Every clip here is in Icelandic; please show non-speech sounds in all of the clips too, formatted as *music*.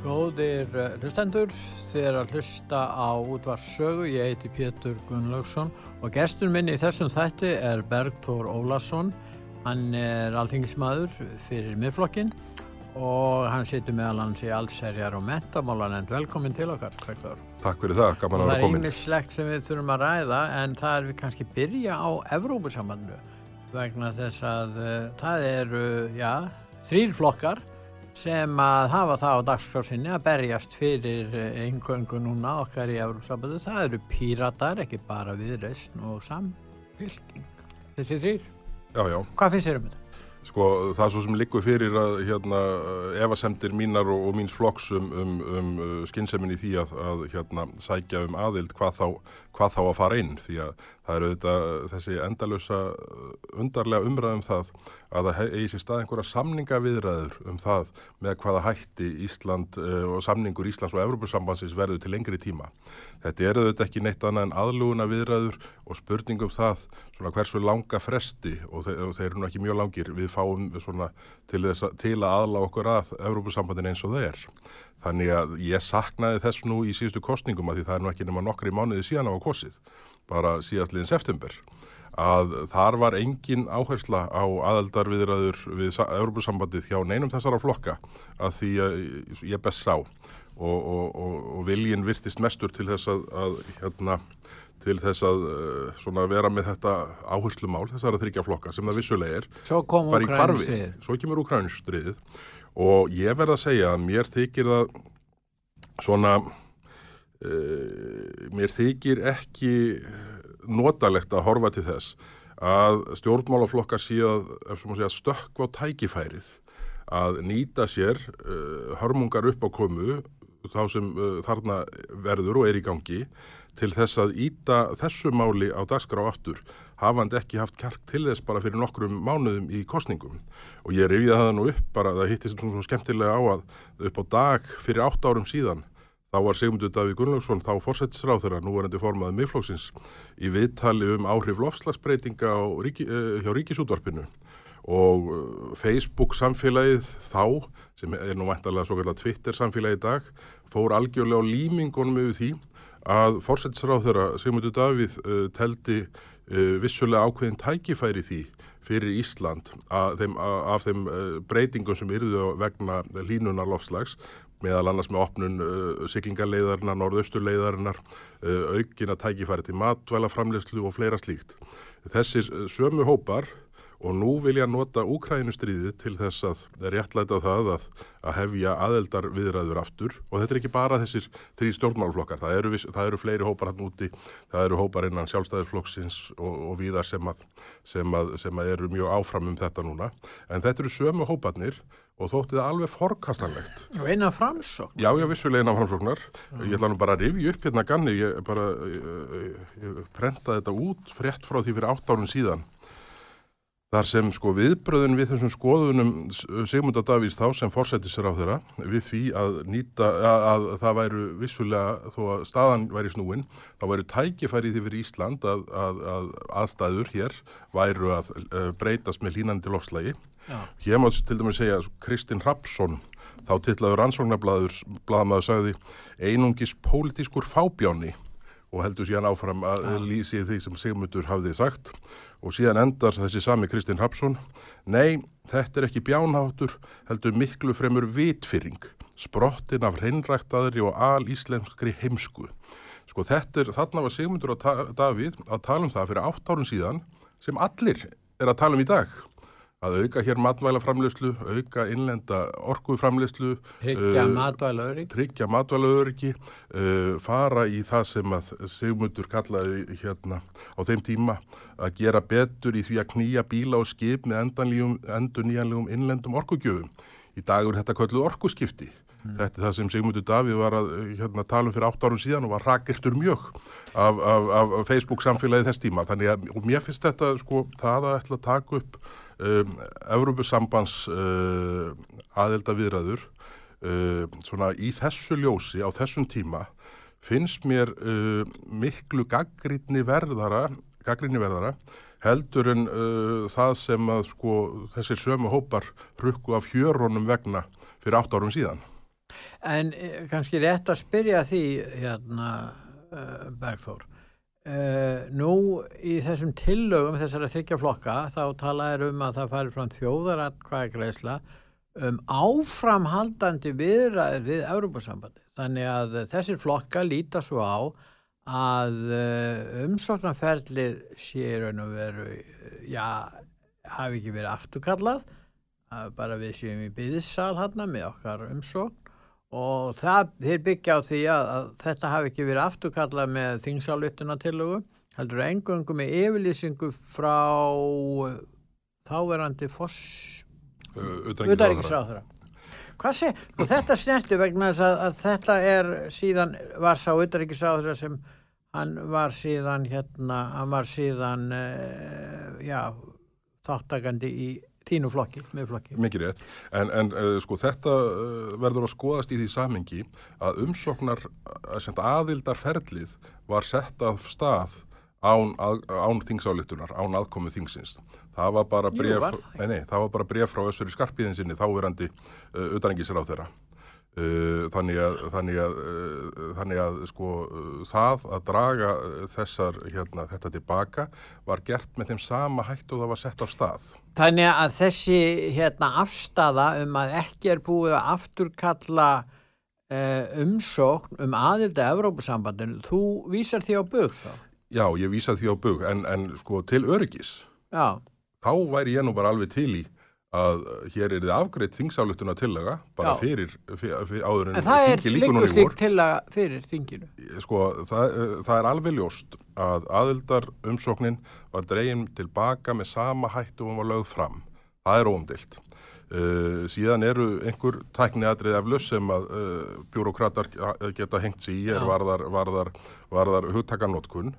Góðir eh, hlustendur, þið er að hlusta á útvarssögu, ég heiti Pétur Gunnlaugsson og gestur minn í þessum þætti er Bergþór Ólason, hann er alþingismadur fyrir miðflokkin og hann situr meðal hans í allserjar og mentamálanend. Velkomin til okkar, Bergþór. Takk fyrir það, gaman að vera Það er komin. yngislegt sem við þurfum að ræða en það er við kannski byrja á Evrópusambandu vegna þess að uh, það eru, já, þrýr flokkar sem að hafa það á dagskrásinni að berjast fyrir eingöngu núna okkar í Európsambandi. Það eru píratar, ekki bara viðreysn og samfylking. Þessi þrýr. Já, já, Hvað finnst þér um þetta? sko það er svo sem liggur fyrir að hérna efasemdir mínar og, og míns flokks um, um, um uh, skynnsemin í því að, að hérna sækja um aðild hvað þá, hvað þá að fara inn því að það eru auðvitað þessi endalösa undarlega umræðum það að það eigi sér stað einhverja samningaviðræður um það með hvaða hætti Ísland uh, og samningur Íslands og Evrópusambansins verður til lengri tíma. Þetta er auðvitað ekki neitt annað en aðluguna viðræður og spurningum það svona hversu langa fresti og, þe og þeir eru nú ekki mjög langir við fáum svona til, þess til að aðla okkur að Evrópusambandin eins og er. Þannig að ég saknaði þess nú í síðustu kostningum að því það er nú ekki nema nokkri mánuði síðan á kosið, bara síðastliðin september að þar var engin áhersla á aðaldarviðræður við sa- Evrópusambandið hjá neinum þessara flokka að því að ég best sá. Og, og, og, og viljin virtist mestur til þess að, að hérna, til þess að uh, svona vera með þetta áherslumál þessara þryggja flokka sem það kom bara í Úkraínustriðið. svo kemur Ukrænustríðið og ég verð að segja að mér þykir það svona uh, mér þykir ekki notalegt að horfa til þess að stjórnmálaflokkar segja, stökkva á tækifærið að nýta sér uh, hörmungar upp á komu þá sem uh, þarna verður og er í gangi til þess að íta þessu máli á dagskrá aftur hafandi ekki haft kjark til þess bara fyrir nokkrum mánuðum í kostningum og ég rifið það nú upp bara það hittist svona svo skemmtilega á að upp á dag fyrir átt árum síðan þá var Sigmundur Davíð Gunnlaugsson þá fórsetisráð þeirra núverandi formaði miðflóksins í viðtali um áhrif lofslagsbreytinga ríki, uh, hjá ríkisútvarpinu. Og uh, Facebook samfélagið þá, sem er nú væntalega svo kallar Twitter samfélagið í dag, fór algjörlega á límingunum yfir því að fórsetisráð þeirra Sigmundur Davíð uh, teldi vissulega ákveðin tækifæri því fyrir Ísland að þeim, af þeim uh, breytingum sem yrðu vegna línunar lofslags meðal annars með opnun uh, siglingarleiðarinnar, norðausturleiðarinnar, uh, aukina tækifæri til matvælaframleyslu og fleira slíkt. Þessir sömu hópar og nú vilja nota Úkrænustríðið til þess að réttlæta það að, að hefja aðeldar viðræður aftur og þetta er ekki bara þessir þrý stjórnmálflokkar, það eru, það eru fleiri hópar hann úti, það eru hópar innan sjálfstæðisflokksins og, og víðar sem að, sem, að, sem að eru mjög áfram um þetta núna, en þetta eru sömu hóparnir og þótti það alveg forkastanlegt. Og eina framsókn. Já, já, vissulega innan framsóknar. Ég ætla nú bara að rifja upp hérna ganni, ég bara, ég, ég, prentaði þetta út frétt frá því fyrir átt árun síðan Þar sem sko viðbröðin við þessum skoðunum Sigmunda Davís þá sem fórsættir sér á þeirra við því að nýta að, að það væru vissulega þó að staðan væri snúin þá væru tækifærið yfir Ísland að, að, að aðstæður hér væru að uh, breytast með línandi lofslægi. Hér má til dæmis segja Kristinn Rapsson þá tillaður ansvongnarblaður blaðmaður sagði einungis pólitískur fábjáni og heldur síðan áfram að ja. lýsi því sem Sigmundur hafði sagt. Og síðan endar þessi sami Kristinn Hapsson Nei, þetta er ekki bjánháttur heldur miklu fremur vitfyrring sprottin af hreinræktaðri og alíslemskri heimsku. Sko þetta er, þarna var Sigmundur og Davíð að tala um það fyrir átt árun síðan sem allir er að tala um í dag að auka hér matvælaframleyslu, auka innlenda orkuðframleyslu, tryggja uh, matvælauðuriki, tryggja matvælauðuriki, uh, fara í það sem að Sigmundur kallaði hérna á þeim tíma að gera betur í því að knýja bíla og skip með endur nýjanlegum innlendum orkugjöfum. Í dagur þetta kölluð orkuskipti. Mm. Þetta er það sem Sigmundur Davíð var að hérna, tala um fyrir 8 árum síðan og var rakirtur mjög af, af, af Facebook samfélagi þess tíma. Þannig að mér finnst þetta sko það að ætla að taka upp um, Európusambands uh, aðelda viðræður uh, svona í þessu ljósi á þessum tíma finnst mér uh, miklu gaggrinni verðara, verðara heldur en uh, það sem að sko þessir sömu hópar rukku af hjörunum vegna fyrir átt árum síðan. En eh, kannski rétt að spyrja því hérna uh, Bergþór nú í þessum tillögum þessara þryggja flokka þá talaður um að það fari frá þjóðaratkvæðagreisla um áframhaldandi viðræðir við Európa-sambandi. Þannig að þessir flokka líta svo á að uh, umsóknarferðlið sé raun og veru, já, hafi ekki verið afturkallað, bara við séum í byðissal hann með okkar umsókn og það, þeir byggja á því að, að þetta hafi ekki verið afturkallað með þingsálutunatillögu heldur engöngu með yfirlýsingu frá þáverandi foss auðvitaðriksráðara hvað sé, og þetta snertu vegna þess að, að þetta er síðan var sá auðvitaðriksráðara sem hann var síðan hérna, hann var síðan uh, já, þáttakandi í þínu flokki, með flokki. Mikið rétt, en, en uh, sko þetta uh, verður að skoðast í því samengi að umsóknar, að aðildarferlið var sett af stað án, að, án þingsálitunar, án aðkomu þingsins. Það var bara bref, nei, nei, það var bara bref frá össur í skarpiðinsinni þáverandi uh, utanengisir á þeirra. Uh, þannig að, þannig að, uh, þannig að sko, uh, það að draga þessar, hérna, þetta tilbaka var gert með þeim sama hættu það var sett af stað. Þannig að þessi hérna, afstafa um að ekki er búið að afturkalla umsókn um aðilda Evrópusambandinu, þú vísar því á bug þá? Já, ég vísar því á bug en, en sko til öryggis Já. þá væri ég nú bara alveg til í að hér er þið afgreitt þingsáluttuna tillaga bara fyrir, fyrir, fyrir áður en, en það er líkur slíkt tillaga fyrir þinginu? Sko það, það er alveg ljóst að aðildar umsóknin var dregin tilbaka með sama hættu og var lögð fram. Það er óumdilt uh, síðan eru einhver tækniadrið eflus sem að uh, bjúrokratar geta hengt sér í er varðar, varðar, varðar hugtakanótkun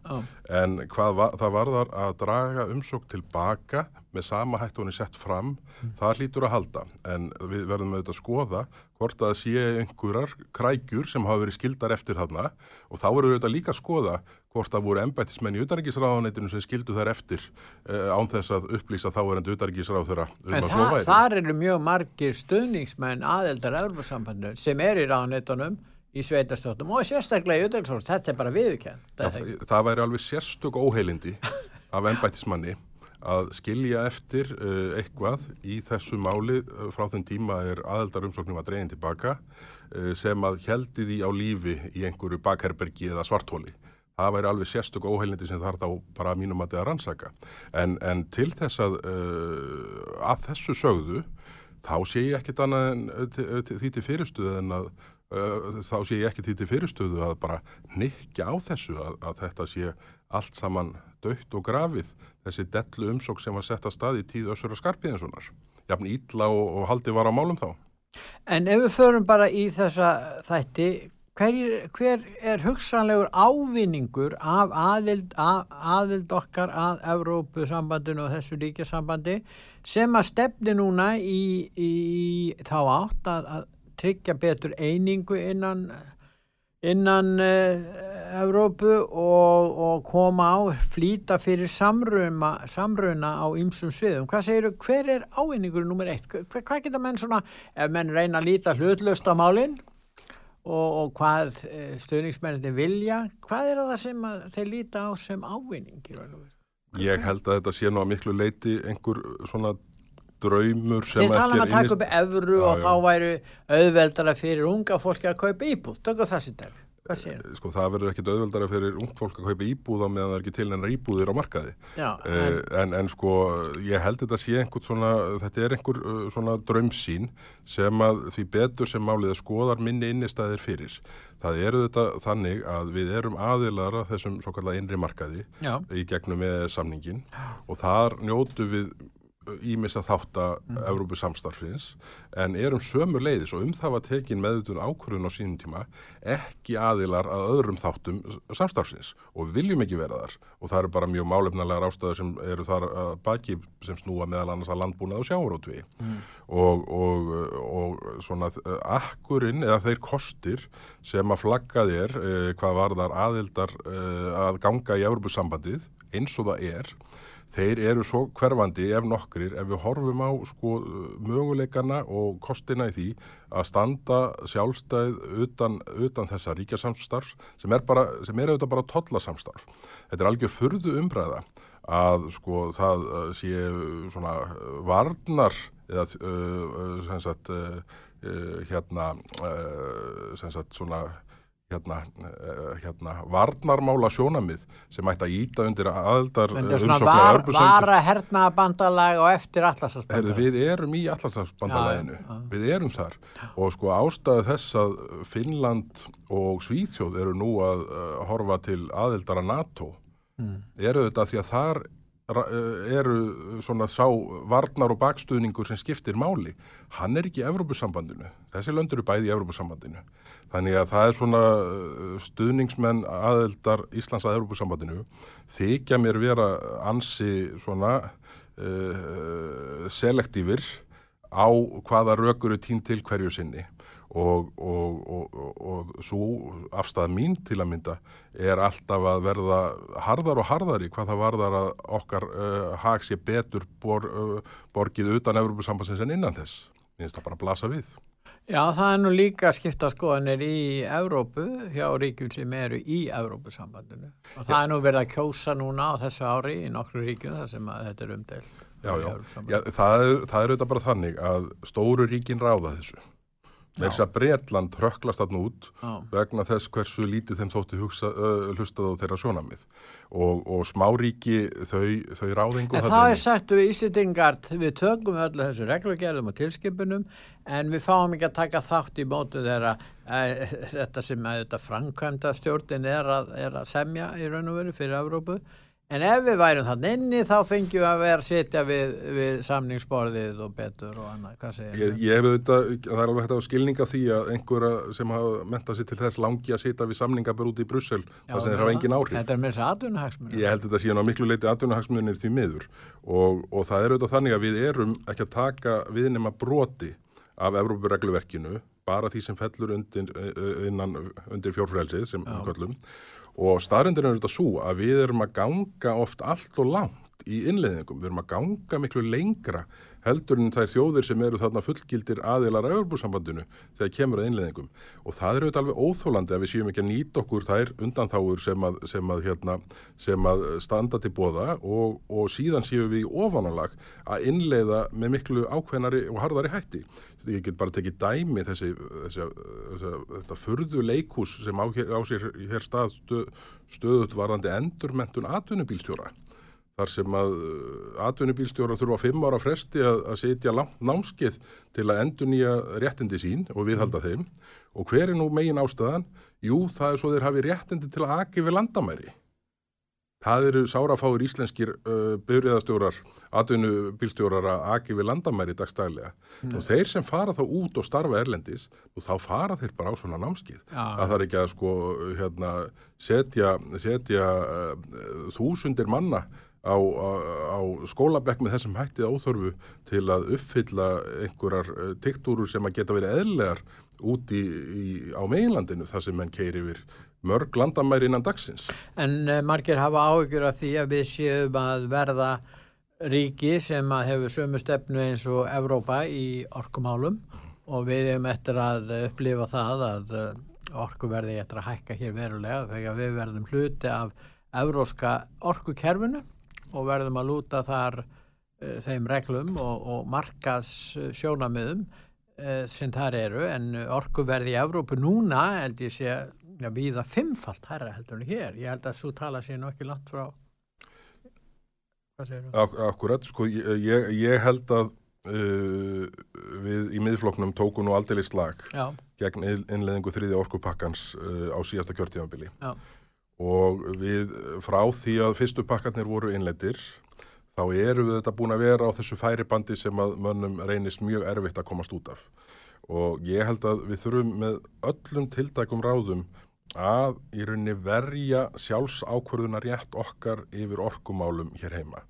en var, það varðar að draga umsók tilbaka með sama hætt og hún er sett fram, mm. það hlýtur að halda. En við verðum auðvitað að skoða hvort að sé einhverjar krækjur sem hafa verið skildar eftir þarna. Og þá verður auðvitað líka að skoða hvort að voru embættismenn í utarriksráðanætinu sem skildu þær eftir eh, án þess að upplýsa þá er endur utarriksráð þeirra um En það, þar eru mjög margir stöðningsmenn aðeldar Európa-sambandinu sem er í ráðanættunum í sveitastóttum og sérstaklega í utarriksráð, þetta er bara viðkjent það, það væri alveg sérstök óheilindi af embættismanni að skilja eftir uh, eitthvað í þessu máli uh, frá þenn tíma er aðeldarumsóknum að dreyin tilbaka uh, sem að heldi því á lífi í einhverju bakherbergi eða svartóli. Það væri alveg sérstök óheilindi sem þarf þá bara mínum að það að rannsaka. En, en til þess að, að þessu sögðu þá sé ég ekkit annað en því til fyrirstuðu en að þá sé ég ekkit því til fyrirstuðu að bara nikja á þessu að, að þetta sé allt saman dött og grafið þessi dellu umsók sem var sett að stað í tíð össur og skarpiðinsunar. Jafn ítla og, og haldi var á málum þá. En ef við förum bara í þessa þætti, hver, hver er hugsanlegur ávinningur af aðild, að, aðild okkar að Evrópusambandinu og þessu ríkjasambandi sem að stefni núna í, í þá átt að, að tryggja betur einingu innan innan uh, Evrópu og, og koma á flýta fyrir samruna, samruna á ymsum sviðum. Hvað segir þú, hver er ávinningur nummer eitt? Hvað, hvað geta menn svona, ef menn reyna að líta hlutlöst á málinn og, og hvað uh, eh, stöðningsmennir vilja, hvað er það sem þeir líta á sem ávinningir? Ég held að þetta sé nú að miklu leiti einhver svona draumur sem ekki er innist... Þeir tala um að taka upp efru já, og já. þá væru auðveldara fyrir unga fólki að kaupa íbúð. Tökka það sér der. Hvað séu? Eh, sko það verður ekkit auðveldara fyrir ung fólk að kaupa íbúða meðan það er ekki til enn íbúðir á markaði. Já, eh, en... En, en sko ég held þetta sé einhvern svona, þetta er einhver svona draumsín sem að því betur sem málið að skoðar minni innistæðir fyrir. Það eru þetta þannig að við erum aðilara þessum svo kallar einri markaði Já. í gegnum með samningin og þar njótu við ímis að þátt að mm. Evrópu samstarfins en erum sömur leiðis og um það var tekin meðutun ákvörðun á sínum tíma ekki aðilar að öðrum þáttum samstarfins og við viljum ekki vera þar og það eru bara mjög málefnilega rástaður sem eru þar baki sem snúa meðal annars að landbúnað og sjáurótvi mm. og, og, og svona akkurinn eða þeir kostir sem að flaggað er eh, hvað var þar aðildar eh, að ganga í Evrópu sambandið eins og það er þeir eru svo hverfandi ef nokkrir ef við horfum á sko möguleikana og kostina í því að standa sjálfstæð utan, utan þessa ríkjasamstarfs sem er, bara, sem er auðvitað bara tollasamstarf. Þetta er algjör fyrðu umbræða að sko það uh, sé svona varnar eða uh, sem sagt uh, hérna sem sagt svona hérna, uh, hérna varnarmála sjónamið sem ætti að íta undir aðeldar umsóknar var, Vara hernabandalag og eftir allarsafsbandalag Við erum í ja. við erum þar og sko ástæðu þess að Finnland og Svíþjóð eru nú að uh, horfa til aðeldara NATO mm. eru þetta því að þar Eh, eru svona sá varnar og bakstuðningur sem skiptir máli hann er ekki í Evrópusambandinu. Þessi löndur eru bæði í Evrópusambandinu. Þannig að það er svona eh, stuðningsmenn aðeldar Íslands að Evrópusambandinu þykja mér vera ansi svona uh, selektífir á hvaða rökur eru tín til hverju sinni og, og, og, og svo afstæða mín til að mynda er alltaf að verða harðar og harðari hvað það varðar að okkar uh, hag sé betur bor, uh, borgið utan Európa-sambansins en innan þess. Mér finnst það bara að blasa við. Já, það er nú líka skipta skoðanir í Európu hjá ríkjum sem eru í Európa-sambandinu og það já. er nú verið að kjósa núna á þessu ári í nokkru ríkjum þar sem þetta er umdelt. Já, já, já það er, það er auðvitað bara þannig að stóru ríkin ráða þessu með þess að Breitland tröklast alltaf út Já. vegna þess hversu lítið þeim þótti hlustað á þeirra sjónamið og, og smáríki þau, þau ráðingu en það er sagt við Íslitingard við tökum öllu þessu reglugerðum og tilskipunum en við fáum ekki að taka þátt í mótu þeirra e, *laughs* þetta sem að þetta framkvæmda stjórnin er að, er að semja í raun og veru fyrir Evrópu En ef við værum þannig inni þá fengjum við að vera setja við, við samningsborðið og betur og annað, hvað segir það? Ég, ég hef auðvitað, það er alveg hægt að skilninga því að einhverja sem hafa mentað sér til þess langi að setja við samningabur út í Brussel þar sem þeir hafa engin áhrif. Þetta er með þess aðdunahagsmunir. Ég held þetta síðan á miklu leiti aðdunahagsmunir því miður og, og það er auðvitað þannig að við erum ekki að taka viðnema broti af Evrópuregluverkinu bara því sem fellur undir, undir fjórfrælsið sem kvöllum og staðrindin er þetta svo að við erum að ganga oft allt og langt í innleðingum, við erum að ganga miklu lengra heldur en er þjóðir sem eru þarna fullgildir aðilar af öðrbúrsambandinu þegar kemur að innleðingum og það eru auðvitað alveg óþólandi að við séum ekki að nýta okkur þær undanþáur sem að, sem að, hérna, sem að standa til bóða og, og síðan séum við í ofanalag að innleiða með miklu ákveðnari og hardari hætti. Ég get bara tekið dæmi þessi, þessi, þessi þetta fyrðu leikús sem á, á sér hér stað stöð, stöðut varðandi endurmentun atvinnubílstjóra þar sem að uh, atvinnubílstjóra þurfa fimm ára fresti að, að setja langt námskeið til að endur nýja réttindi sín og viðhalda þeim og hver er nú megin ástæðan? Jú, það er svo þeir hafi réttindi til að aki við landamæri það eru sárafáir íslenskir uh, byrjaðastjórar, atvinnubílstjórar að aki við landamæri dagstælega Mm. og þeir sem fara þá út og starfa erlendis og þá fara þeir bara á svona námskið Já. að það er ekki að sko hérna, setja, setja uh, þúsundir manna á, á, á skólabekk með þessum hættið áþörfu til að uppfylla einhverjar uh, tiktúrur sem að geta verið eðlegar út í, í, á meginlandinu þar sem menn keiri yfir mörg landamæri innan dagsins. En uh, margir hafa áhyggjur af því að við séum að verða ríki sem að hefur sömu stefnu eins og Evrópa í orkumálum og við hefum eftir að upplifa það að uh, orkuverði eftir að hækka hér verulega þegar við verðum hluti af evróska orkukerfinu og verðum að lúta þar uh, þeim reglum og, og markas sjónamiðum uh, sem þar eru en orkuverði í Evrópu núna held ég sé já, viða fimmfalt herra heldur en hér. Ég held að svo tala sér ekki langt frá hvað segir þú? Ak akkurat, sko, ég, ég held að uh, við í miðfloknum tóku nú aldrei slag Já, gegn innleðingu þriði orkupakkans uh, á síðasta kjörtífambili Já. Og við frá því að fyrstu pakkarnir voru innleitir þá eru við þetta búin að vera á þessu færibandi sem að mönnum reynist mjög erfitt að komast út af og ég held að við þurfum með öllum tiltækum ráðum að í rauninni verja sjálfsákvörðunar rétt okkar yfir orkumálum hér heima.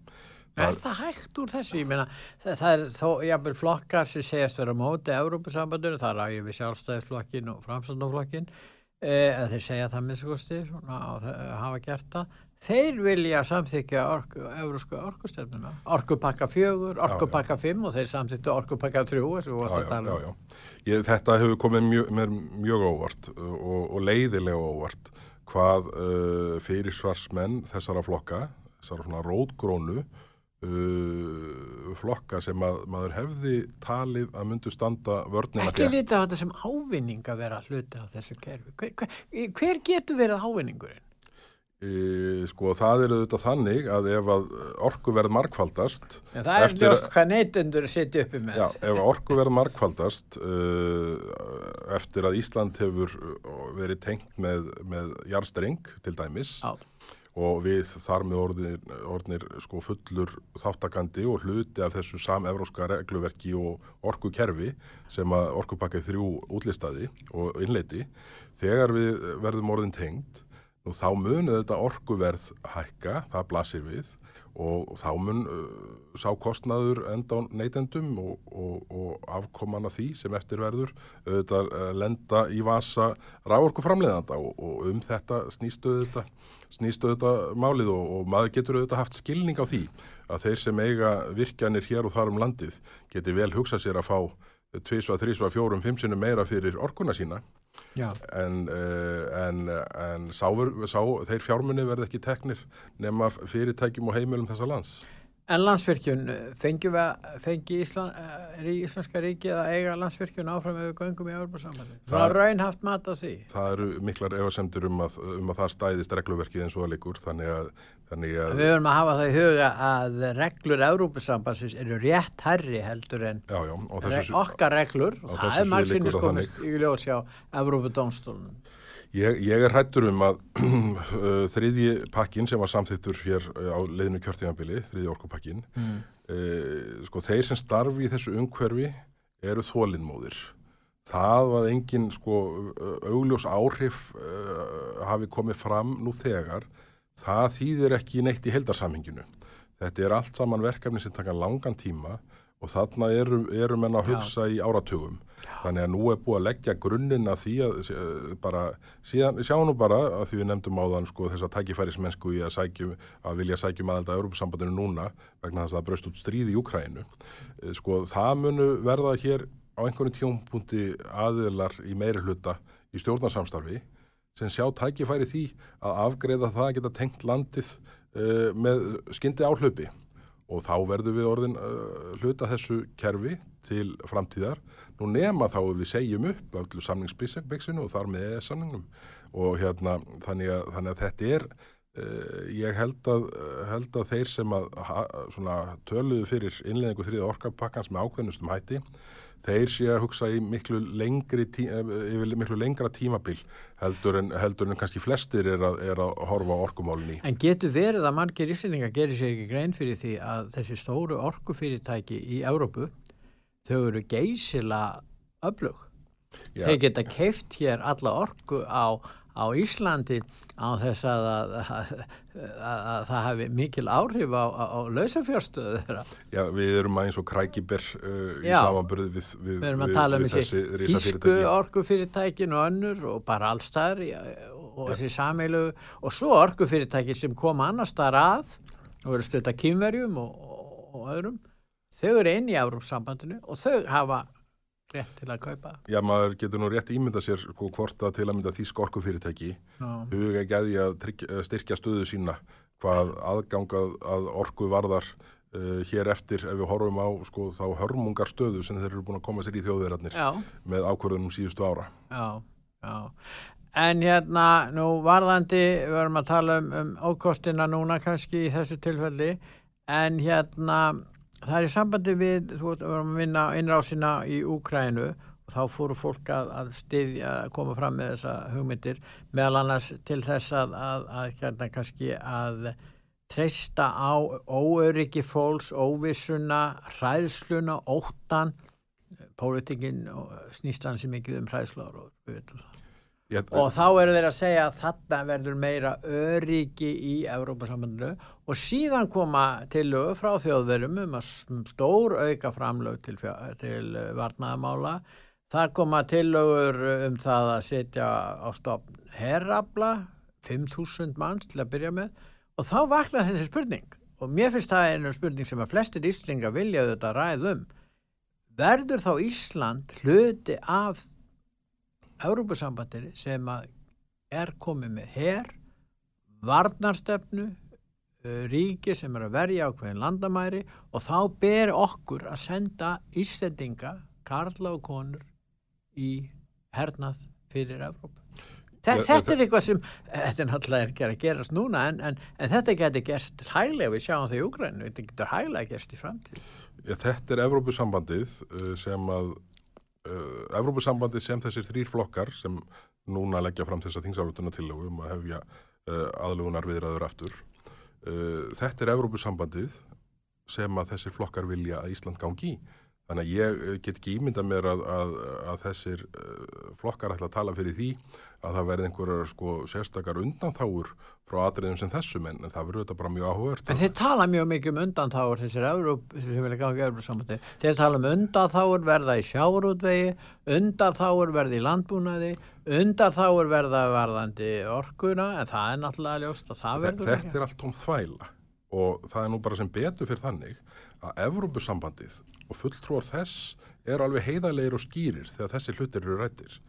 er það hægt úr þessu? Ég meina, það, það er þó, jáfnvel flokkar sem segjast vera á móti Európa-sambandinu, það að við sjálfstæðisflokkin og framstandaflokkin eh, eða þeir segja það minnst kosti svona, og það- hafa gert það. Þeir vilja samþykja orku, eurósku orkustefnuna, orkupakka fjögur orkupakka fimm og þeir samþykja orkupakka þrjú, um. þetta hefur komið mjög, mér mjög óvart og, og leiðilega óvart hvað uh, fyrirsvarsmenn þessara flokka, þessara svona rótgrónu uh, flokka sem að maður hefði talið að myndu standa vörnina ekki lítið á þetta sem ávinning að vera hluti á þessu kerfi hver, hver, hver getur verið ávinningurinn? E, sko það er auðvitað þannig að ef að orkuverð markfaldast En það er ljóst hvað neytendur sitja uppi með Já, ef orkuverð markfaldast uh, eftir að Ísland hefur uh, verið tengt með, með jarstreng til dæmis Já. Og við þar með orðnir, orðnir sko fullur þáttakandi og hluti af þessu samevróska regluverki og orkukerfi sem að orkupakkið þrjú útlistaði og innleiti þegar við verðum orðin tengt nú þá munu þetta orkuverð hækka, það blasir við og þá mun uh, sá kostnaður enda á neytendum og, og, og afkoman af því sem eftirverður auðvitað uh, lenda í vasa ráorku framleiðanda og, og um þetta snýstu þetta snýstu þetta málið og, maður getur auðvitað haft skilning á því að þeir sem eiga virkjanir hér og þar um landið geti vel hugsað sér að fá tvisva, þrísva, fjórum, fimm sinnum meira fyrir orkuna sína. En, uh, en, en sáfur, sá, þeir fjármunni verði ekki teknir nema fyrirtækjum og heimilum þessa lands. En landsvirkjun, fengi, við, fengi Ísland, er í Íslandska ríki að eiga landsvirkjun áfram ef við göngum í Európa-sambandi? Það er raunhaft mat á því. Það eru miklar efasemdur um að, um að það stæðist regluverkið eins og það leikur, þannig að, að Við höfum að hafa það í huga að reglur Európa-sambandsins eru rétt herri heldur en já, já, þessu, okkar reglur og það er sviði margsinnis liggur það komist í ljós hjá Európa-dómstólunum. ég, ég er hættur um að *clears throat* uh, þriðji pakkin sem var samþittur hér uh, á leiðinu kjörtíðanbili, þriðji orkupakkin, Mm. uh, sko þeir sem starfi í þessu umhverfi eru þólinnmóðir. Það að engin sko augljós áhrif uh, hafi komið fram nú þegar, það þýðir ekki neitt í heldarsamhenginu. Þetta er allt saman verkefni sem taka langan tíma og þarna eru, eru menn að hugsa í áratugum. Þannig að nú er búið að leggja grunninn að því að eh, bara, síðan, sjá nú bara að því við nefndum á þann sko þess að tækifærismennsku í að, sækjum, að vilja sækjum aðelda að Europasambandinu núna vegna þess að það braust út stríð í Ukrænu. Eh, Sko það munu verða hér á einhvern tjómpunkti aðilar í meiri hluta í stjórnarsamstarfi sem sjá tækifæri því að afgreða það að geta tengt landið uh, með skyndi áhlaupi og þá verður við orðin uh, hluta þessu kerfi til framtíðar. Nú nema þá við segjum upp öllu samningsbyggsinu og þar með samningnum og hérna þannig að, þannig að þetta er Uh, ég held að, held að þeir sem að ha, svona, töluðu fyrir innleðingu þriða orkapakkans með ákveðnustum hætti þeir sé að hugsa í miklu, tí, yfir miklu lengra tímabil heldur en, heldur en kannski flestir er að, er að horfa á orkumálunni. En getur verið að margir íslendingar gerir sér ekki grein fyrir því að þessi stóru orkufyrirtæki í Európu þau eru geysila öflug. Já. Þeir geta keift hér alla orku á á Íslandi á þess að, að, að, að það hafi mikil áhrif á, á, á lausafjárstöðu þeirra. Já, við erum aðeins og krækiber uh, í samanbyrðu við, við, við, við, við þessi þísku orkufyrirtækin og önnur og bara allstaðar og ja. þessi sameilu og svo orkufyrirtæki sem koma annar staðar að og eru stötta kýmverjum og, og, og öðrum, þau eru inn í Európsambandinu og þau hafa rétt til að kaupa? Já, maður getur nú rétt ímynda sér sko, hvort að til að mynda því skorku fyrirtæki huga gæði að tryggja, styrkja stöðu sína hvað aðgangað að orku varðar uh, hér eftir ef við horfum á sko, þá hörmungar stöðu sem þeir eru búin að koma sér í þjóðverðarnir með ákvörðunum síðustu ára. Já, já. En hérna, nú varðandi, við varum að tala um, um ókostina núna kannski í þessu tilfelli, en hérna, það er í sambandi við, þú veist, við varum að vinna innrásina í Úkrænu og þá fóru fólk að, að styðja, að koma fram með þessa hugmyndir meðal annars til þess að, að, að hérna kannski að treysta á óöryggi fólks, óvissuna, hræðsluna, óttan, pólitingin snýst hansi mikið um hræðsláður og við veitum það. Ég, og þá eru þeir að segja að þetta verður meira öryggi í Európa-sambandinu og síðan koma tillögu frá þjóðverum um að stór auka framlög til, til eh, varnaðamála. Það koma tillögur um það að setja á stopn herrabla, 5.000 manns til að byrja með og þá vaknar þessi spurning og mér finnst það einu spurning sem að flestir íslinga vilja þetta ræðum. Verður þá Ísland hluti af Európusambandinu sem er komið með herr, varnarstefnu, uh, ríki sem er að verja á hverjum landamæri og þá ber okkur að senda Íslandinga, Karla og konur í hernað fyrir Európa. Þe ja, þetta er eitthvað sem, þetta er náttúrulega ekki að gerast núna en, en, en þetta getur gerst hæglega, við sjáum það í Úgrænu, þetta getur hæglega gerst í framtíð. Þetta er Evrópusambandið uh, sem að uh, Evrópusambandi sem þessir þrýr flokkar sem núna leggja fram þessa þingsálutunna til um að hefja uh, aðlugunar viðræður aftur uh, þetta er Evrópusambandið sem að þessir flokkar vilja að Ísland gangi í Þannig að ég eh, get ekki ímynda mér að, að, að þessir uh, flokkar ætla að tala fyrir því að það verði einhverjar sko sérstakar undanþáur frá atriðum sem þessum en, það verður þetta bara mjög áhugverð. En þeir tala mjög mikið um undanþáur þessir Európ sem vilja ganga Európ samandi. Þeir tala um undanþáur verða í sjáurútvegi, undanþáur verða í landbúnaði, undanþáur verða varðandi orkuna en það er náttúrulega ljóst að það verður. Þetta er allt tóm þvæla og það er nú bara sem betur fyrir þannig að Evrópusambandið og fulltrúar þess er alveg heiðarlegar og skýrir þegar þessi hlutir eru rættir.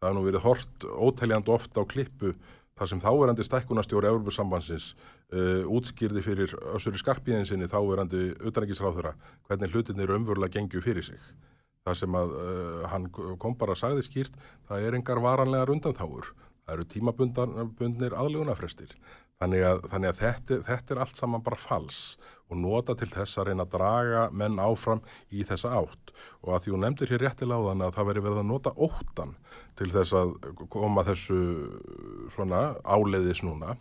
Það har nú verið hort ótæljand ofta á klippu þar sem þáverandi stækkunastjóri Európa-sambansins uh, útskýrði fyrir össuri skarpíðinsinni þáverandi utanækisráðura hvernig hlutinni eru umvörlega gengju fyrir sig. Það sem að uh, hann kom bara að sagði skýrt, það er engar varanlegar undanþáur. Það eru tímabundnir aðlugunafrestir. Þannig að, þannig að þetta, þetta er allt saman bara fals og nota til þess að reyna að draga menn áfram í þessa átt. Og að því hún nefndir hér réttilega á þann að það veri verið að nota óttan til þess að koma þessu svona áleiðis núna.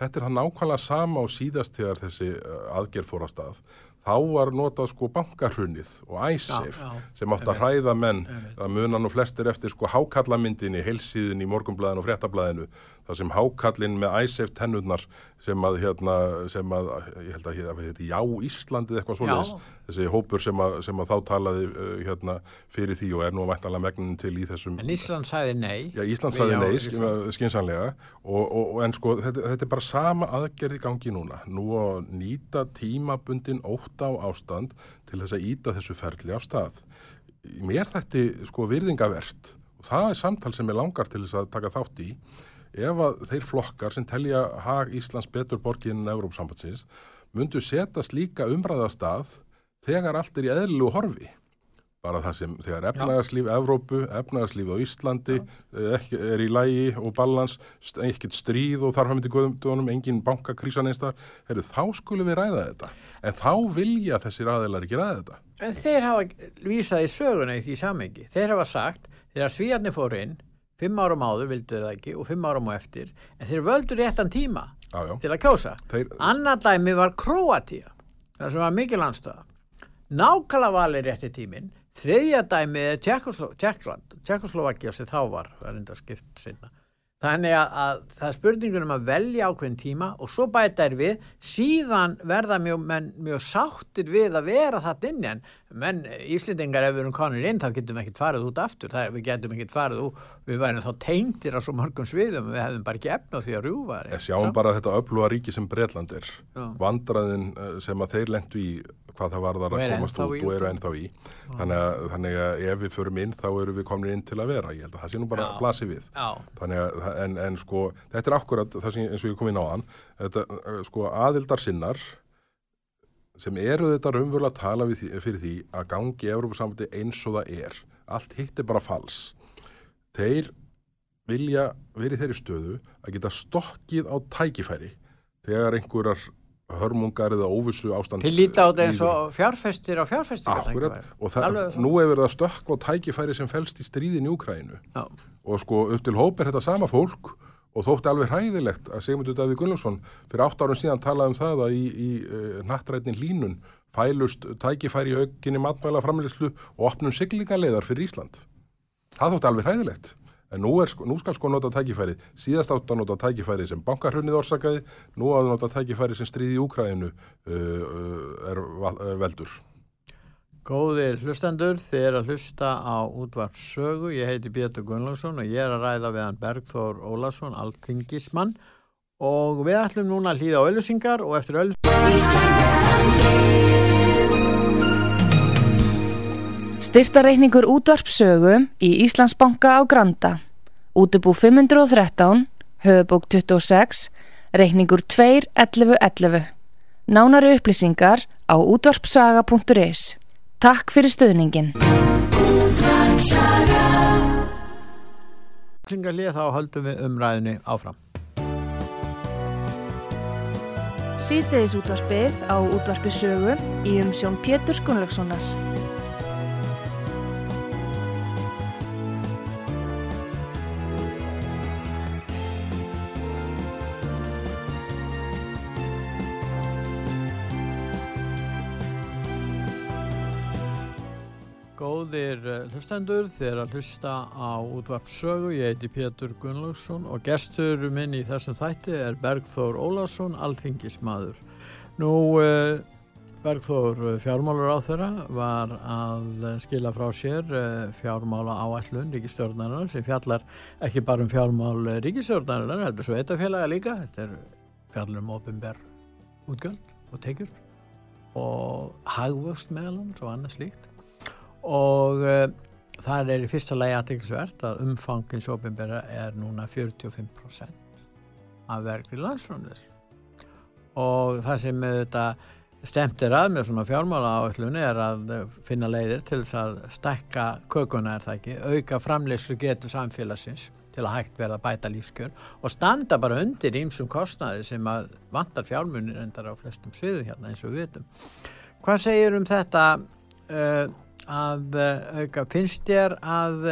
Þetta er það nákvæmlega sama og síðast þegar þessi uh, aðgerð fór að stað. Þá var notað sko bankarhunnið og æsif sem átt að hræða menn. Að munan og flestir eftir sko hákallamyndinni, heilsíðin í morgumblæðinu og fréttablæðinu þar sem hákallin með æsif tennurnar sem að hérna, sem að ég held að hérna, hérna já Íslandið eitthvað svolítið, þessi hópur sem að, sem að þá talaði uh, hérna fyrir því og er nú að væntala megnin til í þessum En Ísland sæði nei Já, Ísland sæði nei, Ísland. skinsanlega og, og, og en sko þetta, þetta er bara sama aðgerði gangi núna, nú að nýta tímabundin ótt óta á ástand til þess að íta þessu ferli af stað. Mér þetta sko virðingavert og það er samtal sem er langar til þess að taka þátt í ef að þeir flokkar sem telja hag Íslands betur borginn en Európsambatsins myndu setast líka umræðastað þegar allt er í eðlu horfi. Bara það sem þegar efnagaslíf Evrópu, efnagaslíf á Íslandi eh, ekki, er í lægi og balans ekkert stríð og þar hafum við guðumdunum engin bankakrísan einstar heyrðu, þá skulum við ræða þetta. En þá vilja þessir aðeinar ekki ræða þetta. En þeir hafa vísað í söguna í því samengi. Þeir hafa sagt, þegar svíjarnir fóru inn, fimm árum áður vildu það ekki og fimm árum á eftir, en þeir völdu réttan tíma já, já, til að kjósa. þeir, Annar dæmi var Kroatia, það sem var mikil andstöða. Nákvæmlega valið rétti tíminn. Þriðja dæmi er Tjekkoslovakia sem þá var, var enda skipt sinna. Þannig að, að það er spurningur um að velja ákveðin tíma og svo bæta er við, síðan verða mjög, menn, mjög sáttir við að vera það inni en menn Íslendingar ef við erum konur inn þá getum við ekkert farið út aftur, það, við getum ekkert farið út, við værum þá tengtir á svo mörgum sviðum, við hefðum bara ekki efna því að rjúfa. en sjáum bara þetta öfluga ríki sem Bretland er vandraðin eh, sem að þeir lendu í hvað það var þar Og að komast út og eru ennþá í. Þannig að, þannig að ef við förum inn þá eru við komin inn til að vera. Ég held að það sé nú bara Já. blasi við. Að, en, en sko, þetta er akkurat það sem eins og ég kom inn á hann, þetta, sko, aðildar sinnar sem eru þetta raunverulega að tala því- fyrir því að gangi í Európa eins og það er. Allt hitt er bara fals. Þeir vilja verið þeirri stöðu að geta stokkið á tækifæri þegar einhverjar hörmungar eða óvissu ástand Þið líta á og fjárfestir á fjárfestingar. Akkurat, og það, nú hefur verið að stökka á tækifæri sem felst í stríðin í Úkrænu Já, og sko upp til hóp er þetta sama fólk og þótti alveg hræðilegt að Sigmundur Davíð Gunnlaugsson fyrir átt árum síðan talaði um það að í, í uh, nattrætnin línun fælust tækifæri aukinni matmæla framleyslu og opnum siglingarleiðar fyrir Ísland. Það þótti alveg hræðilegt. En nú, er, sko- nú skal sko nota tækifæri, síðast átt að nota tækifæri sem bankarhrunnið orsakaði, nú að nota tækifæri sem stríði í Úkræðinu uh, uh, er veldur. Góðir hlustendur, þið er að hlusta á útvart sögu. Ég heiti Pétur Gunnlaugsson og ég er að ræða við hann Bergþór Ólason, alþingismann og við ætlum núna að hlýða á auðlusingar og eftir auðlusingar Styrtareikningur útvarpsögu í Íslandsbanka á Granda. Útubú 513, höfubók 26, reikningur 2.11.11. Nánari upplýsingar á útvarpsaga.is. Takk fyrir stöðningin. þá höldum við umræðinni áfram. Síðdeis útvarpið á útvarpisögu í umsjón Pétur Gunnlaugssonar. Góðir eh, hlustendur, er að hlusta á útvart sögu. Ég heiti Pétur Gunnlaugsson og gestur minn í þessum þætti er Bergþór Ólason, alþingismadur. Nú, eh, Bergþór fjármálur á þeirra var að skila frá sér eh, fjármála áætlun ríkistjórnarinnar sem fjallar ekki bara um fjármál ríkistjórnarinnar, heldur svo eitafélaga líka, þetta er fjallar um ofinber útgjöld og tekjur og hagvöxt meðal hans og annað slíkt og uh, það er í fyrsta lagi aðeinsvert að umfangins ofinbera er núna 45% af verkri landsframlis og það sem þetta stemt er að með svona fjármála áallunni er að eh, finna leiðir til þess að stækka kökuna er það ekki, auka framleyslu getur samfélagsins til að hægt verða bæta lífskjör og standa bara undir ímsum kostnaði sem að vantar fjármunir endar á flestum sviðu hérna eins og við vitum. Hvað segir um þetta uh, að uh, auka, finnst þér að,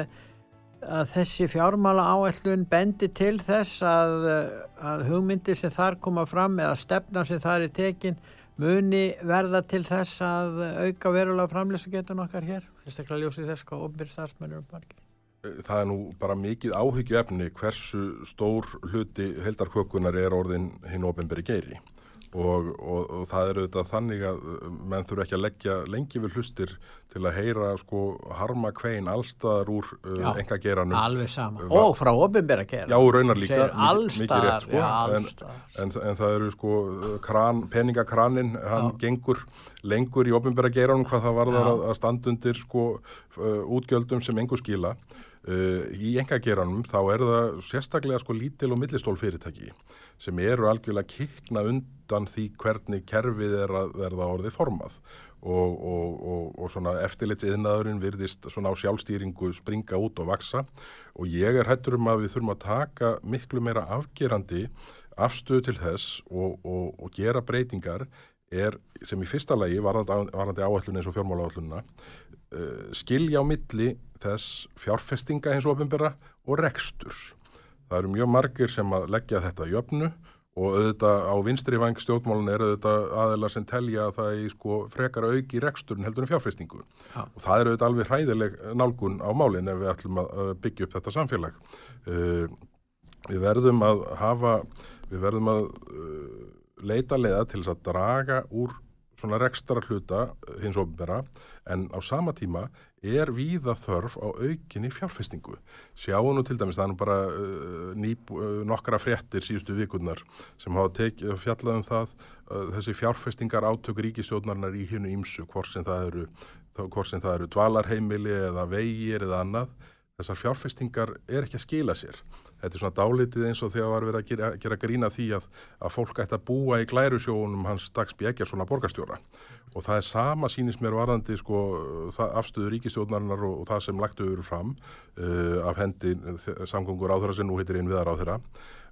að þessi fjármála áætlun bendi til þess að, að hugmyndi sem þar koma fram eða stefna sem þar er tekin muni verða til þess að auka verulega framleysu getur okkar hér? Fyrstaklega ljósið þess hvað ofnbyrð starfsmennir um parkir. það er nú bara mikið áhyggju efni hversu stór hluti heldarkökunar er orðin hinn ofinberi geiri og, og, og það er auðvitað þannig að uh, menn þurfa ekki að leggja lengi við hlustir til að heyra sko harma kvein allstaðar úr uh, enga geiranum Alveg sama. Va- Og frá ofnbyrð að gera. Já, raunar líka, mikið- mikið rétt, sko, já, en- en, en það eru sko kran, peningakranin, hann Já. gengur lengur í ofinbæra geiranum hvað það varðar að, að standa undir sko uh, útgjöldum sem engu skila uh, í enga geiranum þá er það sérstaklega sko lítil og millistól fyrirtæki sem eru algjörlega kikna undan því hvernig kerfið er að verða orðið formað og, og, og, og svona eftirlitsiðnaðurinn virðist svona á sjálfstýringu springa út og vaksa og ég er hættur um að við þurfum að taka miklu meira afgerandi afstöðu til þess og gera breytingar er sem í fyrsta lagi varðandi, áallun eins og fjármálaáallunna uh, skilja á milli þess fjárfestinga eins og ofinbera og reksturs. Það eru mjög margir sem að leggja þetta jöfnu og auðvitað á vinstri vang stjórnmálun er auðvitað aðelar sem telja að það er sko frekar auki reksturinn heldur en fjárfestingu ja. og það er auðvitað alveg hræðileg nálgun á málinn ef við ætlum að byggja upp þetta samfélag. Uh, við verðum að hafa, við verðum að uh, leita leiða til þess að draga úr svona rekstra hluta hins ofnbæra en á sama tíma er víða þörf á aukinni fjárfestingu. Sjáum nú til dæmis, það er nú bara uh, ný, uh, nokkra fréttir síðustu vikurnar sem hafa fjallað um það uh, þessi fjárfestingar átök ríkistjóðnarnar í hinu ímsu, hvort sem það eru, eru dvalarheimili eða vegir eða annað. Þessar fjárfestingar er ekki að skila sér þetta er svona dálitið eins og þegar var verið að gera, gera grína því að, að fólk ætti að búa í glærusjónum hans Dagsby Eggersson að borgarstjóra. Og það er sama sínist mér varðandi sko, afstöðu ríkistjóðnarinnar og, og það sem lagtu yfir fram uh, af hendi samgöngur á þeirra sem nú heitir einn viðar á þeirra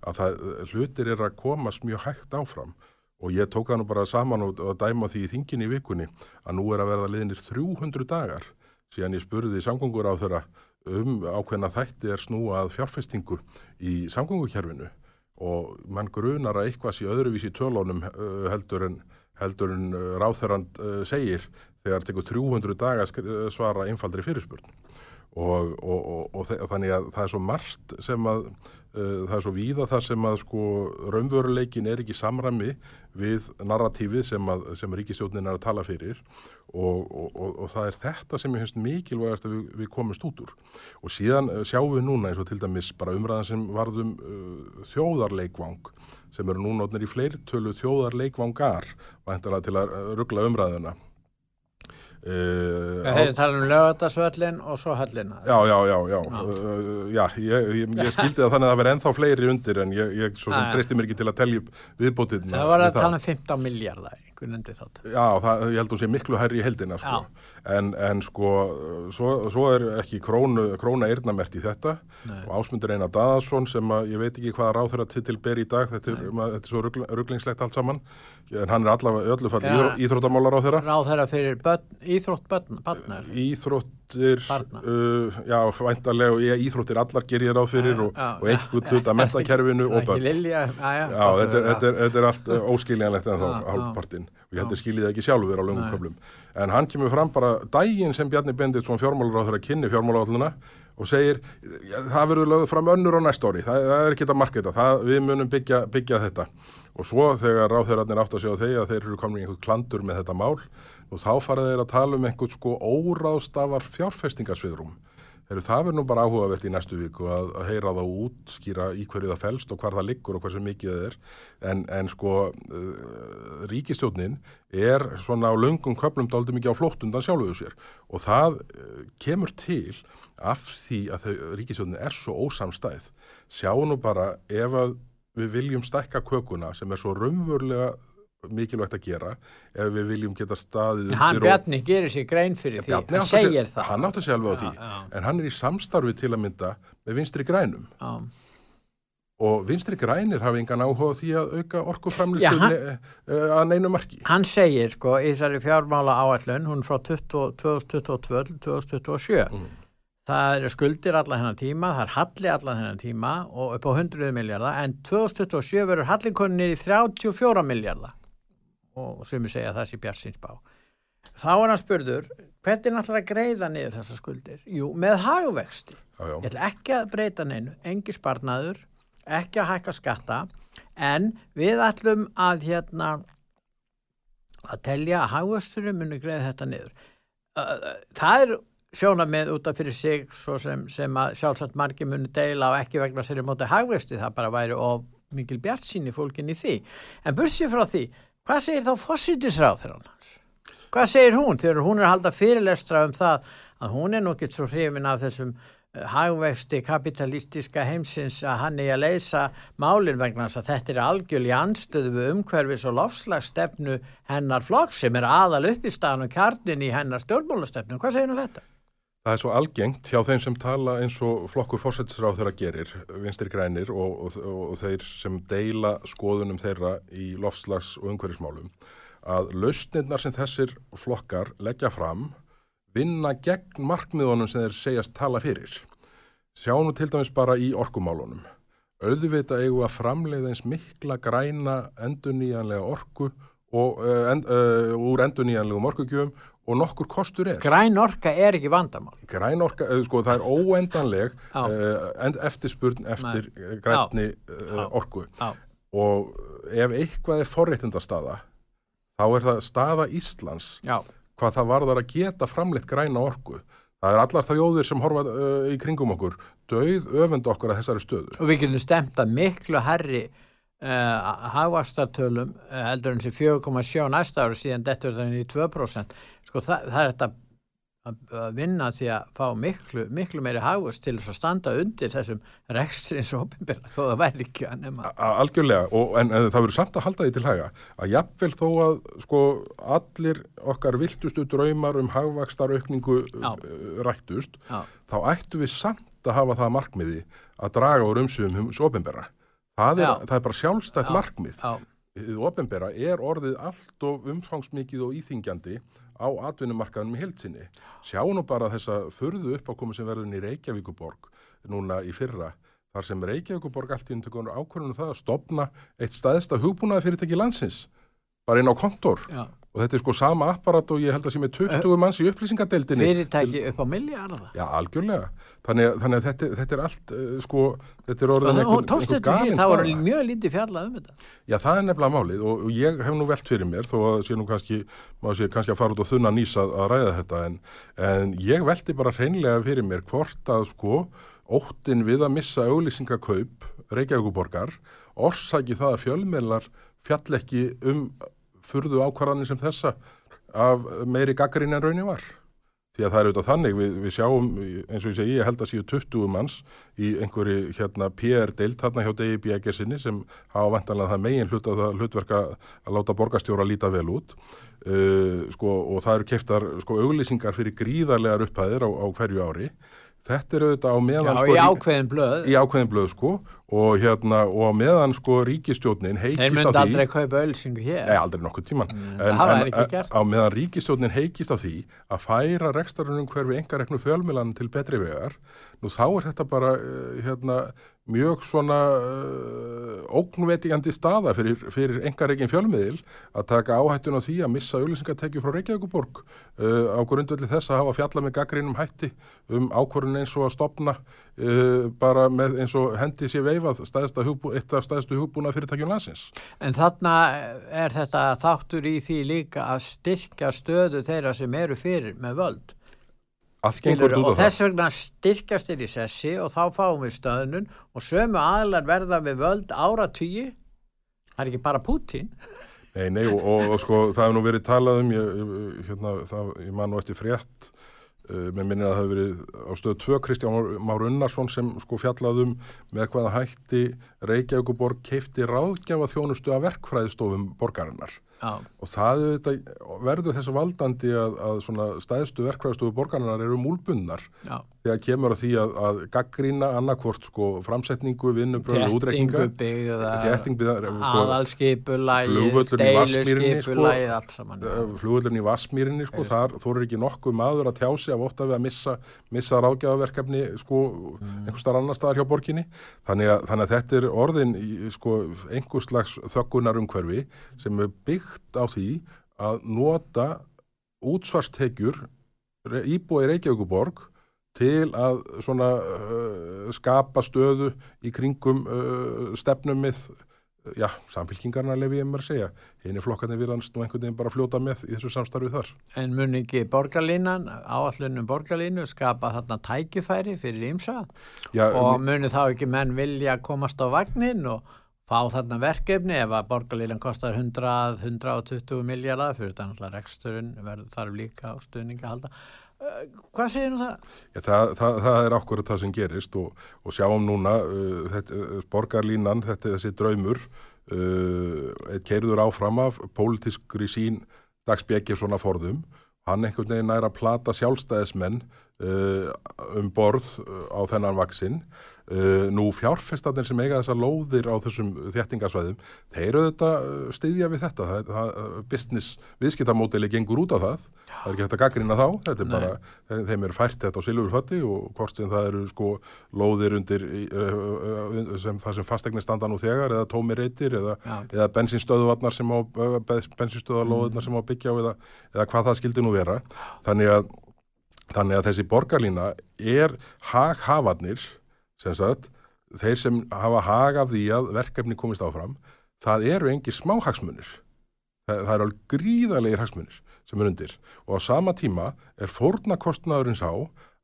að það, hlutir er að komast mjög hægt áfram. Og ég tók það nú bara saman og, og dæma því í þingin í vikunni að nú er að verða liðnir 300 dagar síðan ég spurði samgöngur á þeirra um ákveðna þætti er snúað fjárfestingu í samgöngukerfinu. Og mann grunar að eitthvað sé öðruvísi tölónum uh, heldur en, en uh, ráþerrand uh, segir þegar tekur 300 daga svara einfaldri fyrirspurn. Og, og, og, og þannig að það er svo margt sem að það er svo víða það sem að sko raunvöruleikin er ekki samrami við narratífið sem, sem ríkistjónin er að tala fyrir og, og, og, og það er þetta sem ég finnst mikilvægast að við, við komumst út úr. Og síðan eh, sjáum við núna eins og til dæmis bara umræðan sem varðum uh, þjóðarleikvang sem eru núna í fleirtölu þjóðarleikvangar væntalega til að ruggla umræðuna. Uh, Þeir eru talað um lögadagsvöllin og svo höllina Já, já, já, já, uh, já ég, ég, ég skildi það þannig að það verði ennþá fleiri undir en ég, ég treysti mér ekki til að telja viðbótið Það var að tala um 15 miljardar Já, það, ég held að hún sé miklu hærri í heldina sko. en, en sko svo, svo er ekki krónu, króna eirnamert í þetta. Nei. og ásmundur Einar Daðarsson sem að ég veit ekki hvaða ráð þeirra til ber í dag, þetta er, þetta er svo rugglingslegt allt saman, en hann er allavega öllu fall ja. íþróttamálar á þeirra Ráð þeirra fyrir börn, íþrótt börn Íþróttir uh, já, væntarlega, ég íþróttir allar ger ég ráð fyrir og, og einhvern hlut að mentakerfinu og börn. Já, þetta er, er allt óskiljanlegt en þá hálfpartin og ég heldur skiljið ekki sjálfur á lögum köflum. En hann kemur fram bara dægin sem Bjarni Bendit svona fjármálar á þeirra kynni fjármálarálluna og segir það verður lögð fram önnur á næst ári. Það, það er ekki þetta. Marketa, það, við munum byggja, byggja þetta og svo þegar ráþeirarnir átt að segja á þeir að þeir eru komin í einhvern klandur með þetta mál og þá fara þeir að tala um einhvern sko óráðstafar fjárfestingasviðrum Heru, það verður nú bara áhugavert í næstu viku að, að heyra það og útskýra í hverju það fælst og hvar það liggur og hversu mikið það er. En, en sko uh, ríkistjónin er svona á löngum köplum daldi mikið á flóttundan sjálfuðu sér. Og það uh, kemur til af því að ríkistjónin er svo ósamstæð. Sjá nú bara ef að við viljum stækka kökuna sem er svo raunvörlega mikilvægt að gera ef við viljum geta staðið hann Bjarni gerir sér grein fyrir því. Bjarni hann segir það. hann átt að segja alveg á því. já, en hann er í samstarfi til að mynda með vinstri grænum. Já. og vinstri grænir hafa engan áhuga því að auka orkuframlistu ne, uh, að neinu marki. Hann segir sko í þessari fjármála áallun hún frá 2022-2027 mm. Það eru skuldir allar hennar tíma, það er halli allar hennar tíma og upp á 100 miljardar en 2027 verður hallikonið í 34 miljardar og ég segja það sé Bjart síns bá. Þá er hann spurður, hvernig er náttúrulega að greiða niður þessar skuldir? Jú, með hagvexti. Já, já. Ég ætla ekki að breyta neinu, engi sparnaður, ekki að hækka skatta, en við ætlum að hérna að telja að hagvexturum muni greiða þetta niður. Það er sjóna með út af fyrir sig sem, sem að sjálfsagt margi muni deila og ekki vegna sér í móti hagvexti, það bara væri of mikil bjart sín í fólkin í því. En bursið frá því, Hvað segir þá fósittisráð þegar hann hans? Hvað segir hún þegar hún er að halda fyrirlestra um það að hún er nokkið svo hrifin af þessum uh, hagvexti kapitalistiska heimsins að hann er að leysa málin vegna þess að þetta er algjörlega anstöðu við umhverfis og lofslagsstefnu hennar flokk sem er aðal upp í staðan og kjarnin í hennar stjórnmálastefnu. Hvað segir nú þetta? Það er svo algengt hjá þeim sem tala eins og flokkur fórsættisráð þeirra gerir, vinstir grænir og, og, og þeir sem deila skoðunum þeirra í lofslags og umhverfismálum, að lausnirnar sem þessir flokkar leggja fram vinna gegn markmiðunum sem þeir segjast tala fyrir. Sjá nú til dæmis bara í orkumálunum. Auðvita eigu að framleiða eins mikla græna enduníjanlega orku og, uh, end, uh, úr enduníjanlegum orkugjöfum og nokkur kostur er. Græn orka er ekki vandamál. Græn orka, uh, sko það er óendanleg uh, eftirspurn eftir Já. grænni uh, orku Já. og ef eitthvað er forréttindastaða þá er það staða Íslands Já. hvað það varðar að geta framleitt græna orku. Það er allar það jóðir sem horfa í kringum okkur, döið öfund okkur að þessari stöðu. Og við getum stemt að miklu herri Uh, hagvastartölum uh, heldur en sem 4,7 næsta ára síðan þetta er þannig í 2% sko það, það er þetta að vinna því að fá miklu, miklu meiri hagvast til þess að standa undir þessum rekstrins og opinbjörn þó það væri ekki að nema. Algjörlega, og, en, en það verður samt að halda því til haga að jafnvel þó að sko allir okkar viltustu draumar um hagvastaraukningu uh, rættust, Já. þá ættu við samt að hafa það markmiði að draga úr umsöfum um opinbjörna það er, það er bara sjálfstætt já, markmið. Þið ofinbera er orðið allt og umfangsmikið og íþingjandi á atvinnumarkaðunum í heilsinni sjá nú bara þessa förðu uppákomi sem verður í Reykjavíkuborg núna í fyrra þar sem Reykjavíkuborg allt í undirkonur ákvörðunum það að stopna eitt staðista hugbúnaði fyrirtæki landsins bara inn á kontor. Já og þetta er sko sama apparat og ég held að sem er 20 manns í upplýsingadeildinni. Fyrirtæki upp á miljardar Já, algjörlega, þannig, þannig að þetta, þetta er allt uh, sko, þetta er orðin einhver, einhver galinn Það voru mjög lítið fjallað um þetta. Já, það er nefnilega málið og, og ég hef nú velt fyrir mér þó að sé nú kannski, má sé kannski að fara út og þunna nýsa að ræða þetta en, en ég velti bara hreinlega fyrir mér hvort að sko óttin við að missa auglýsingakaup Reykjavíkuborgar orsaki það að fjölmeilar fjall ekki um furðu ákvarðanir sem þessa af meiri gaggarinn en raunin var. Því að það er auðvitað þannig, við, við sjáum, eins og ég segi, ég held að séu 20 manns í einhverju hérna PR-deilt þarna hjá Degi Bjækersinni sem hafa vantanlega það megin hlut að það hlutverka að láta borgastjóra líta vel út uh, sko, og það eru keftar sko, auglýsingar fyrir gríðarlegar upphæðir á, á hverju ári. Þetta er auðvitað á meðan... Já, sko, í ákveðin blöð. Í ákveðin blöð, sko, og hérna, og meðan sko ríkistjónin heikist á því... Þeir myndi aldrei kaupa ölsingu hér. Nei, aldrei nokkuð tíman. Mm, en, ekki gert. Á meðan ríkistjónin heikist á því að færa rekstarunum hverfi engareknu fjölmilan til betri vegar, nú þá er þetta bara, uh, hérna, mjög svona uh, ógnvetígandi staða fyrir, fyrir engareikin fjölmiðil að taka áhættun á því að missa auðlýsingatekju frá Reykjavíkuborg uh, á grundvelli þess að hafa fjalla með gaggrínum hætti um ákvörðun eins og að stopna uh, bara með eins og hendi sér veifað hugbú, eitt af stæðstu hugbúna fyrirtækjum landsins. En þarna er þetta þáttur í því líka að styrka stöðu þeirra sem eru fyrir með völd. Skilur, og þess vegna styrkast þér í sessi og þá fáum við stöðnun og sömu aðlar verða við völd áratýji það er ekki bara Putin Nei, nei og, og, og sko það hefur nú verið talað um ég, hérna, það, ég man nú eftir frétt uh, með minnir að það hefur verið á stöðu 2 Kristján Már Unnarsson sem sko fjallaðum með hvaða hætti Reykjavíkuborg keipti ráðgjafa þjónustu að verkfræðistofum borgarinnar. Já. og það verður þessu valdandi að, að stæðstu verkvæðstofu borgarnar eru múlbunnar þegar kemur að því að, að gaggrína annarkvort sko, framsetningu, vinnubröðu, útrekninga sko, aðalskipulægi deiluskipulægi saman eh, flugvöldurinn í Vasmýrinni sko, þar þó er ekki nokkuð maður að tjá sig að votta við að missa, missa ráðgjafaverkefni sko, mm. einhver starf annar staðar hjá borginni þannig að, þannig að þetta er orðin sko, einhver slags þökkunar umhverfi sem er byggt á því að nota útsvarstekjur íbúið Reykjavíkuborg til að svona uh, skapa stöðu í kringum uh, stefnumið já, samfélkingarna lefi ég mér að segja. Henni flokkarnir virðanst nú einhvern veginn bara fljóta með í þessu samstarfið þar. En mun ekki borgarlínan, áallunum borgarlínu skapa þarna tækifæri fyrir ímsa og muni þá ekki menn vilja komast á vagnin og fá þarna verkefni? Ef að borgarlílan kostar 100-120 miljardar fyrir þetta náttúrulega reksturinn verður þarf líka á stuðninga halda Hvað segir nú það? Ja, það, það, það er ákveður það sem gerist og, og sjáum núna uh, þetta, uh, borgarlínan, þetta er þessi draumur uh, keirður áfram af pólitískri sín dagsbyggjir svona forðum hann einhvern veginn er að plata sjálfstæðismenn uh, um borð uh, á þennan vaksinn Uh, nú fjárfestatnir sem eiga þessar lóðir á þessum þéttingasvæðum þeir eru þetta styðja við þetta. Það, það, business viðskiptamódeli gengur út á það, það er ekki hægt að gaggrina þá. Þetta er Nei. bara, þeim er fært þetta á silfurfatti og hvort sem það eru sko lóðir undir uh, uh, sem, það sem fastegnir standa nú þegar eða tómirreitir eða, eða bensinstöðuvarnar sem á bensinstöðalóðunar mm. sem á byggja eða, eða hvað það skildi nú vera. Þannig að, þannig að þessi borgarlína er haghafarnir sem sagt, þeir sem hafa hag af því að verkefni komist áfram, það eru engir smáhagsmunir. Það, það eru alveg gríðarlegar hagsmunir sem er undir og á sama tíma er fórnakostnaðurins á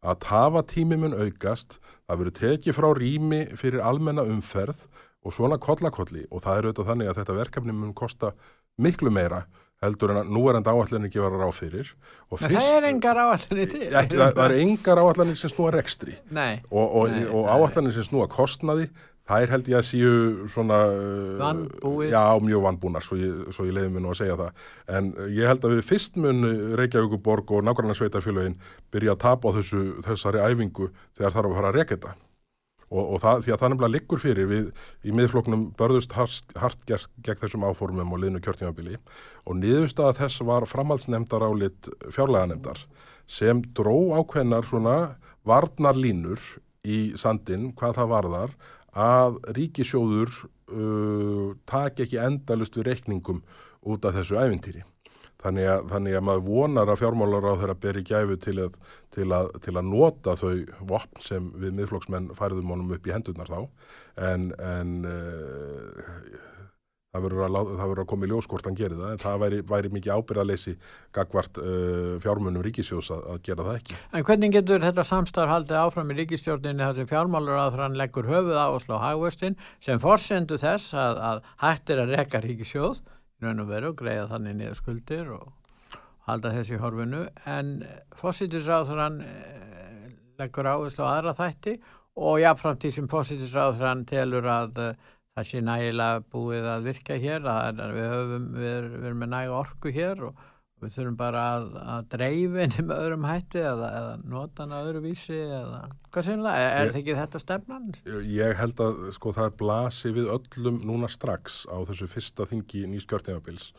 að tafa tími mun aukast, það verður tekið frá rými fyrir almenna umferð og svona kollakolli og það er auðvitað þannig að þetta verkefni mun kosta miklu meira heldur en að nú er enda áallinni ekki verið að ráð fyrir. Fyrst, það er engar áallinni til. Ekki, það, það er engar áallinni sem snúa rekstri nei, og, og, og áallinni sem snúa kostnaði, það er held ég að síu svona... Vannbúið. Já, mjög vannbúnar, svo ég, ég leiði mér nú að segja það. En ég held að við fyrst mun Reykjavíkuborg og nákvæmlega Sveitarfélagin byrja að tapa á þessu, þessari æfingu þegar þarf að fara að reyka þetta og, og það, því að það nefnilega liggur fyrir við í miðfloknum börðust hart, gegn, þessum áformum og liðnu kjörtímabili og niðurstaða þess var framhaldsnemndar álit fjárleganemndar sem dró ákveðnar svona varnarlínur í sandin hvað það varðar að ríkisjóður uh, taki ekki endalust við reikningum út af þessu æfintýri. Þannig að, þannig að maður vonar að fjármálar á þeirra beri gæfu til að, til, að, til að nota þau vopn sem við miðflokksmenn færiðum honum upp í hendurnar þá. En, en uh, það verður að, koma í ljóskort að gera það. En það væri, væri mikið ábyrðaleysi gagvart uh, fjármunum ríkisjós að gera það ekki. En hvernig getur þetta samstarf haldið áfram í ríkistjórninni þar sem fjármálar að hann leggur höfuð á og slá hagvöstin sem forsendu þess að hægt er að rekka ríkisjóð raun og veru og greiða þannig niður skuldir og halda þessi horfinu. En fósittisráðurann eh, leggur áherslu á aðra þætti og jáfnframt því sem fósittisráðurann telur að uh, það sé nægilega búið að virka hér að við höfum, við, við erum með næga orku hér og við þurfum bara að, að dreifin með öðrum hætti eða, eða nota hann að öðru vísi eða hvað séum það, er þetta ekki þetta stefnan? Ég held að sko það blasi við öllum núna strax á þessu fyrsta þingi nýskjörtjafabils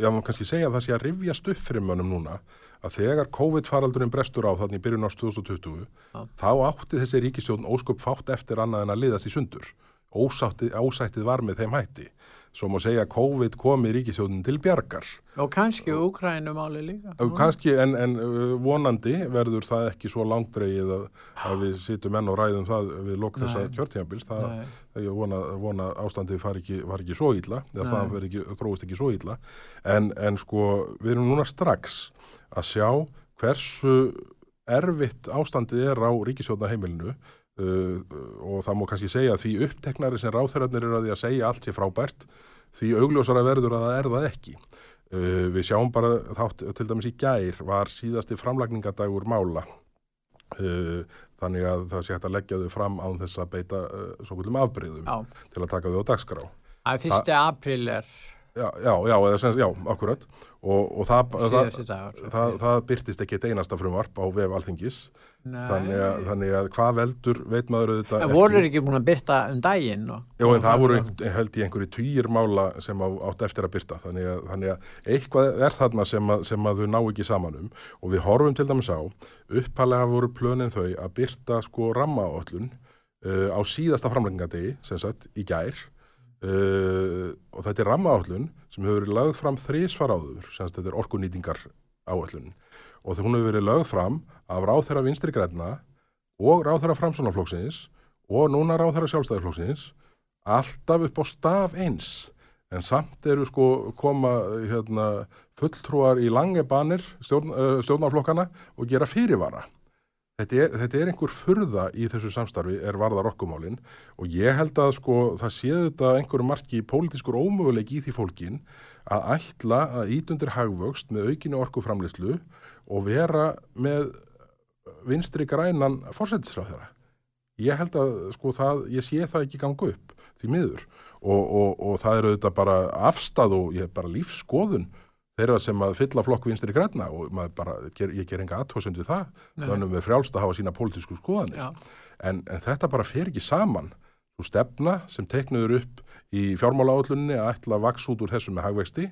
ég má kannski segja að það sé að rivjast upp fyrir mönnum núna að þegar COVID-faraldurinn brestur á þannig í byrjun ást 2020 Já. þá átti þessi ríkistjón ósköp fátt eftir annað en að liðast í sundur ósáttið, ásættið var með þeim hætti. Svo má segja að COVID kom í ríkisjóðin til bjargar. Og kannski Ukrænumáli líka. Kannski en, en vonandi verður það ekki svo langdreið að, að við sittum enn og ræðum það við lók þessa kjörtíðanbils það er vona, vona ástandið var ekki, var ekki svo illa það ekki, þróist ekki svo illa. En, en sko við erum núna strax að sjá hversu erfitt ástandið er á ríkisjóðnarheimilinu Uh, og það má kannski segja að því uppteknari sem ráþærarnir eru að því að segja allt sé frábært því augljósara verður að það er það ekki. Uh, við sjáum bara þátt til dæmis í gær var síðasti framlagningadagur mála. Uh, þannig að það sé hægt að leggja þau fram án þess að beita svo kvöldum afbreyðum Já. til að taka þau á dagskrá. Að fyrsti april er Já, já, já, eða, já, akkurat og, og það, það, það, það byrtist ekki eitt einasta frumvarp á vef alþingis þannig að, þannig að hvað veldur veit maður auðvitað en voru ekki. búin að byrta um daginn og, já, en það voru held í einhverju týjir mála sem á, átt eftir að byrta þannig að, þannig að eitthvað er þarna sem að, sem að þau ná ekki saman um. Og við horfum til dæmis á uppalega voru plönin þau að byrta sko rammaállun uh, á síðasta framlengadegi sem sagt í gær. Uh, og þetta er rammaállun sem hefur verið lagð fram þrísvar áður semst þetta er orkunýtingar áallun og þegar hún hefur verið lagð fram af ráþæra vinstri græna og ráþæra framsónaflóksins og núna ráþæra sjálfstæðarflóksins alltaf upp á staf eins. En samt eru sko koma hérna, fulltrúar í lange banir stjórn, stjórnaflokkana og gera fyrirvara. Þetta er, þetta er einhver furða í þessu samstarfi er varðar okkumálinn og ég held að sko það séu þetta einhverju marki pólitískur ómöguleik í því fólkin að ætla að ítundir hagvöxt með aukinu orkuframleyslu og vera með vinstri grænan fórsetisráð þeirra. Ég held að sko það, ég sé það ekki ganga upp því miður og, og, og það er auðvitað bara afstað og ég er bara lífskoðun þeirra sem að fylla flokk vinstri græna og bara, ég ger enga aðtóðsend við það, þannig við frjálst að hafa sína pólitísku skoðanir. En, en þetta bara fer ekki saman. Þú stefna sem teiknuður upp í fjármála áallunni að ætla að vaks út úr þessu með hagvexti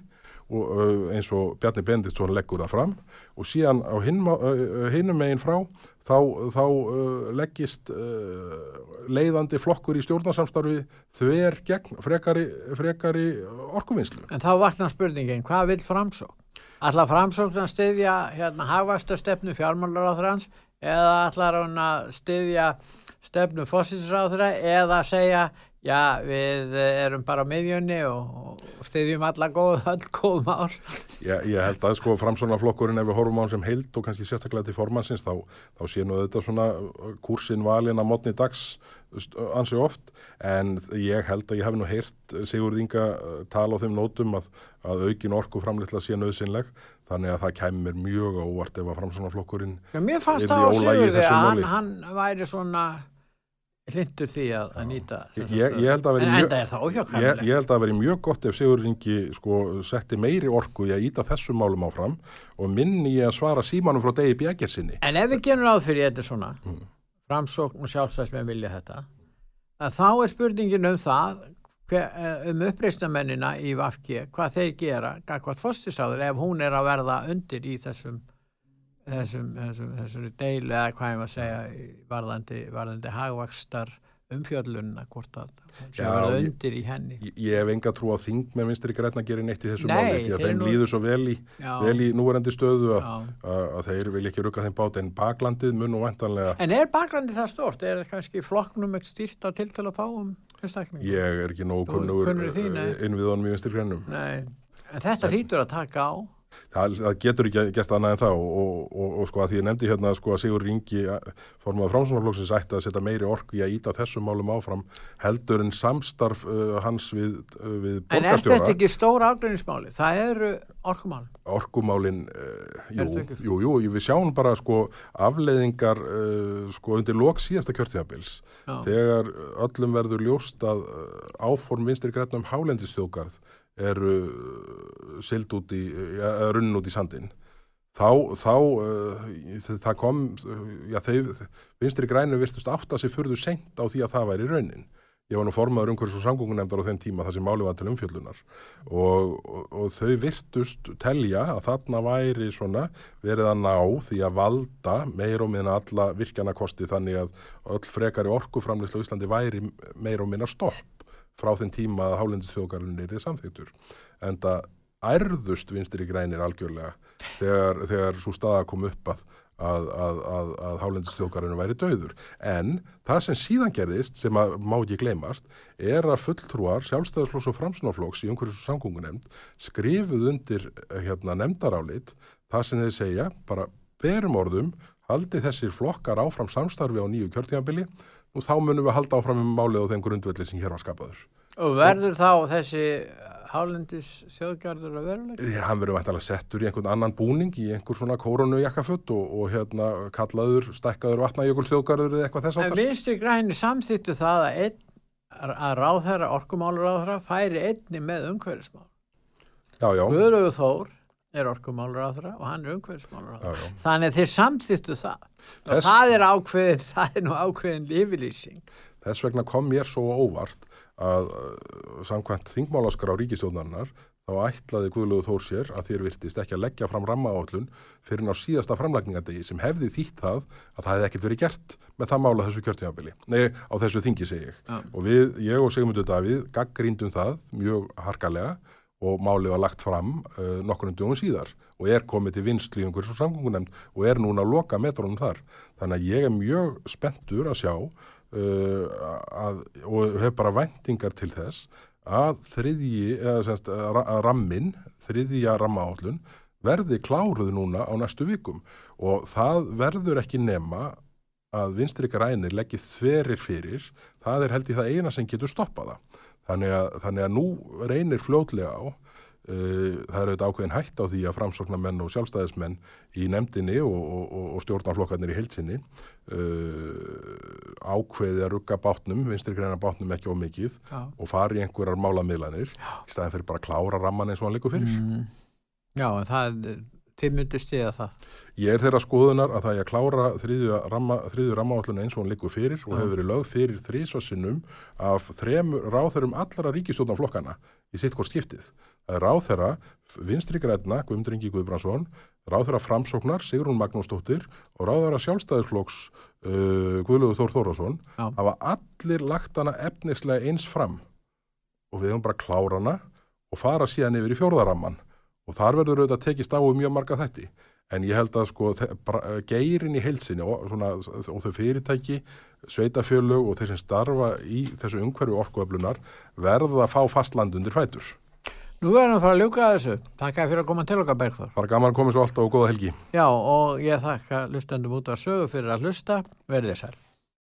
og eins og Bjarni Benditsson leggur það fram og síðan á hinum megin frá þá, þá leggist leiðandi flokkur í stjórnarsamstarfi þver gegn frekari, frekari orkuvinnslu. En þá vaknar spurningin, hvað vil framsók? Ætla framsókn að styðja hérna hagvastarstefnu fjármálar á þrans eða ætlar hún að styðja stefnu fósinsráðra eða segja Já, við erum bara á miðjunni og, og stiðjum alla góð, *laughs* öll góð mál. Já, ég held að sko framsvonarflokkurinn ef við horfum á hann sem heild og kannski sérstaklega til formansins þá, þá sé nú þetta svona kursin valin að mótni dags ansi oft en ég held að ég hef nú heyrt Sigurd Inga tala á þeim nótum að, að aukin orku framleitla sé nöðsynleg þannig að það kemur mjög ávart ef að framsvonarflokkurinn er í ólægi þessu máli. Mér fannst það á Sigurði að hann, hann væri svona hlindur því að, að nýta ég, ég held að veri mjög ég, ég held að veri mjög gott ef Sigur Ringi sko, setti meiri orku í að íta þessum málum áfram og minni í að svara símanum frá degi bjækjarsinni En ef við genum áð fyrir þetta svona mm. framsókn og sjálfsvægsmenn vilja þetta þá er spurningin um það eh, um uppreysnamennina í Vafki, hvað þeir gera hvað fóstisáður ef hún er að verða undir í þessum þessum, þessum, þessum deilu eða hvað ég maður segja varðandi, varðandi hagvakstar umfjöllunna hvort að sem verða undir í henni. Ég, ég hef enga trú á þing með vinstri græna að gera neitt í þessu Nei, máli því að þeim nú... líður svo vel í, vel í núverandi stöðu að, að, að þeir vil ekki rukka þeim bát en baklandið mun og vantanlega En er baklandið það stort? Er það kannski flokknum ekki stýrt á tiltölu að fá um Ég er ekki nógu kunnur innviðanum í vinstri grænum. Nei, en þetta þýtur að taka á það, það getur ekki gert annað en það og, og, og, og sko að því ég nefndi hérna sko að Sigur Ringi formað frámsvonarflóksins ætti að setja meiri orku í að íta þessum málum áfram heldur en samstarf uh, hans við, uh, við borgarstjóra. En er þetta ekki stóra ágrænismáli? Það eru orkumálin. Orkumálin, uh, jú, jú, jú, við sjáum bara sko afleiðingar sko undir lok síðasta kjörtíðabils þegar öllum verður ljóst að áform vinstri grænum hálendistjókarð eru uh, sild út í, ja, runn út í sandin þá, þá uh, það kom já, þau, vinstri grænu virtust átt að sér fyrðu sent á því að það væri raunin. Ég var nú formaður umhverfis og samgóngunemdar á þenn tíma þar sem máli var til umfjöldunar og, og, og þau virtust telja að þarna væri svona verið að ná því að valda meir og minna alla virkjana kosti þannig að öll frekari orkuframlislu í Íslandi væri meir og minna stopp frá þenn tíma að hálendistjókarinn er þið samþýttur en það ærðust vinstir í grænir algjörlega þegar, þegar svo staða kom upp að að, að, að, að hálendistjókarinn væri döður en það sem síðan gerðist sem að má ekki gleymast er að fulltrúar sjálfstæðarslóks og framsunarflóks í umhverjus og samgóngunemnd skrifuð undir hérna, nefndarálit það sem þeir segja bara berum orðum haldi þessir flokkar áfram samstarfi á nýju kjörtíðanbili og þá munum við halda áfram um málið og þeim grundvelli sem hér var skapaður. Og verður þá þessi hálendis þjóðgjörður að veruleika? Já, hann verður væntalega settur í einhvern annan búning í einhver svona kórunu jakkafutt og, og hérna kallaður, stækkaður vatnajökul þjóðgjörður eða eitthvað þess áttar. En vinstri græni samþýttu það að, einn, að ráðherra, orkumálur ráðherra færi einni með umhverfismál. Já, já. Guðlögu Þór er orkumálur áþra og hann er umhverfismálur áþra þannig þeir samþýttu það. Og Þess... það er ákveðin *laughs* það er nú ákveðin lífilýsing Þess vegna kom mér svo óvart að uh, samkvæmt þingmálaskar á ríkistjóðnarnar þá ætlaði Guðlúðu Þór sér að þér virtist ekki að leggja fram rammaállun fyrir ná síðasta framlækningadegi sem hefði þýtt það að það hefði ekkert verið gert með það mála þessu kjörtímabili. Nei, á þessu þingi segi ég. Ja. og við, ég og Sigmundur Davíð gaggríndum það mjög harkalega og málið var lagt fram uh, nokkurnu dögum síðar og er komið til vinstlu í einhverjum samgöngunemnd og er núna að loka metrónum þar. Þannig að ég er mjög spenntur að sjá uh, að, og hef bara vendingar til þess að þriðji, eða semst að rammin, þriðja rammaállun verði kláruð núna á næstu vikum og það verður ekki nema að vinstri grænir leggist þverir fyrir, það er held í það eina sem getur stoppaða. Þannig að, þannig að nú reynir fljótlega á Uh, það er auðvitað ákveðin hætt á því að framsóknarmenn og sjálfstæðismenn í nefndinni og, og, og stjórnarflokkarnir í heilsinni uh, ákveði að rugga bátnum, vinstri greina bátnum ekki ómikið og fari einhverjar málamiðlanir í staðin fyrir bara að klára ramman eins og hann líkur fyrir. Mm. Já, það, þið myndu stiða það. Ég er þeirra skoðunar að það er að klára þriðju, ramma, rammaálluna eins og hann liggur fyrir og hefur verið lögð fyrir þrísvarsinnum af þremur ráþurum allra ríkistjórnarflokkana í sitt hvort skiptið. Það er ráþeira vinstri græna, Guðmundur Ingi Guðbrandsson, ráþeira framsóknar, Sigrún Magnúsdóttir og ráþeira sjálfstæðisflokks uh, Guðlaugur Þór Þórásson hafa allir lagt hana efnislega eins fram og við höfum bara klára hana og fara síðan yfir í fjórðaramman og þar verður auðvitað tekist á um mjög marga þætti en ég held að sko geirin í heilsinni og, svona, og þau fyrirtæki, sveitafjölug og þeir sem starfa í þessu umhverju orkuöflunar verða að fá fastland undir fætur. Nú verðum við að fara að ljúka að þessu. Takk fyrir að koma til okkar Bergþór. Bara gaman að koma svo alltaf og góða helgi. Já, og ég þakka hlustendum út af sögu fyrir að hlusta. Verðið sæl.